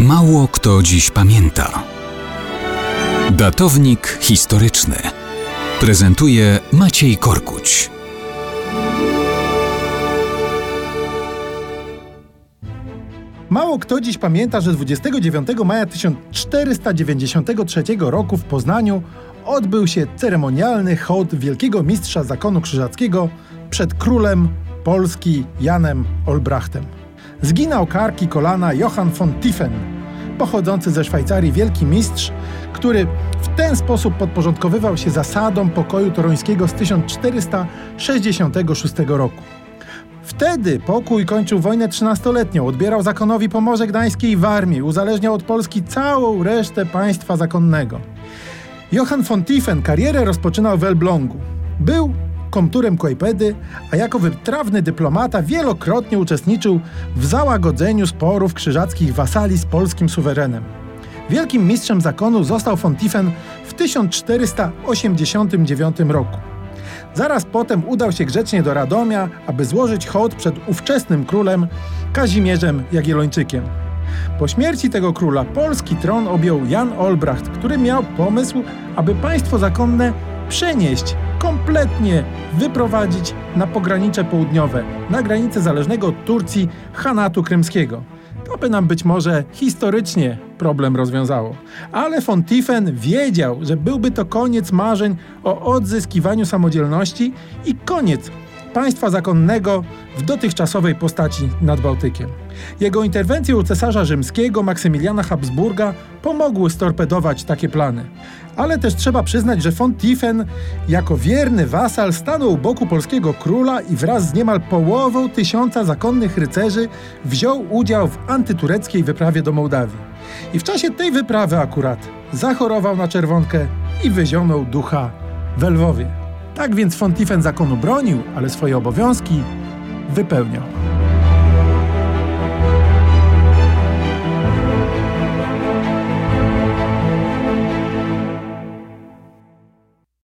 Mało kto dziś pamięta. Datownik historyczny prezentuje Maciej Korkuć. Mało kto dziś pamięta, że 29 maja 1493 roku w Poznaniu odbył się ceremonialny hołd wielkiego mistrza zakonu krzyżackiego przed królem Polski Janem Olbrachtem. Zginął karki kolana Johann von Tiefen, pochodzący ze Szwajcarii wielki mistrz, który w ten sposób podporządkowywał się zasadom pokoju toruńskiego z 1466 roku. Wtedy pokój kończył wojnę trzynastoletnią, odbierał zakonowi Pomorze Gdańskie i Warmii, uzależniał od Polski całą resztę państwa zakonnego. Johann von Tiefen karierę rozpoczynał w Elblągu. Był komturem Kłajpedy, a jako wytrawny dyplomata wielokrotnie uczestniczył w załagodzeniu sporów krzyżackich wasali z polskim suwerenem. Wielkim mistrzem zakonu został von Tiefen w 1489 roku. Zaraz potem udał się grzecznie do Radomia, aby złożyć hołd przed ówczesnym królem Kazimierzem Jagiellończykiem. Po śmierci tego króla polski tron objął Jan Olbracht, który miał pomysł, aby państwo zakonne przenieść, kompletnie wyprowadzić na pogranicze południowe, na granicę zależnego od Turcji Hanatu Krymskiego. To by nam być może historycznie problem rozwiązało. Ale von Tiefen wiedział, że byłby to koniec marzeń o odzyskiwaniu samodzielności i koniec państwa zakonnego w dotychczasowej postaci nad Bałtykiem. Jego interwencje u cesarza rzymskiego Maksymiliana Habsburga pomogły storpedować takie plany. Ale też trzeba przyznać, że von Tiefen jako wierny wasal stanął u boku polskiego króla i wraz z niemal połową tysiąca zakonnych rycerzy wziął udział w antytureckiej wyprawie do Mołdawii. I w czasie tej wyprawy akurat zachorował na czerwonkę i wyzionął ducha w Lwowie. Tak więc von Tiefen zakonu bronił, ale swoje obowiązki wypełniał.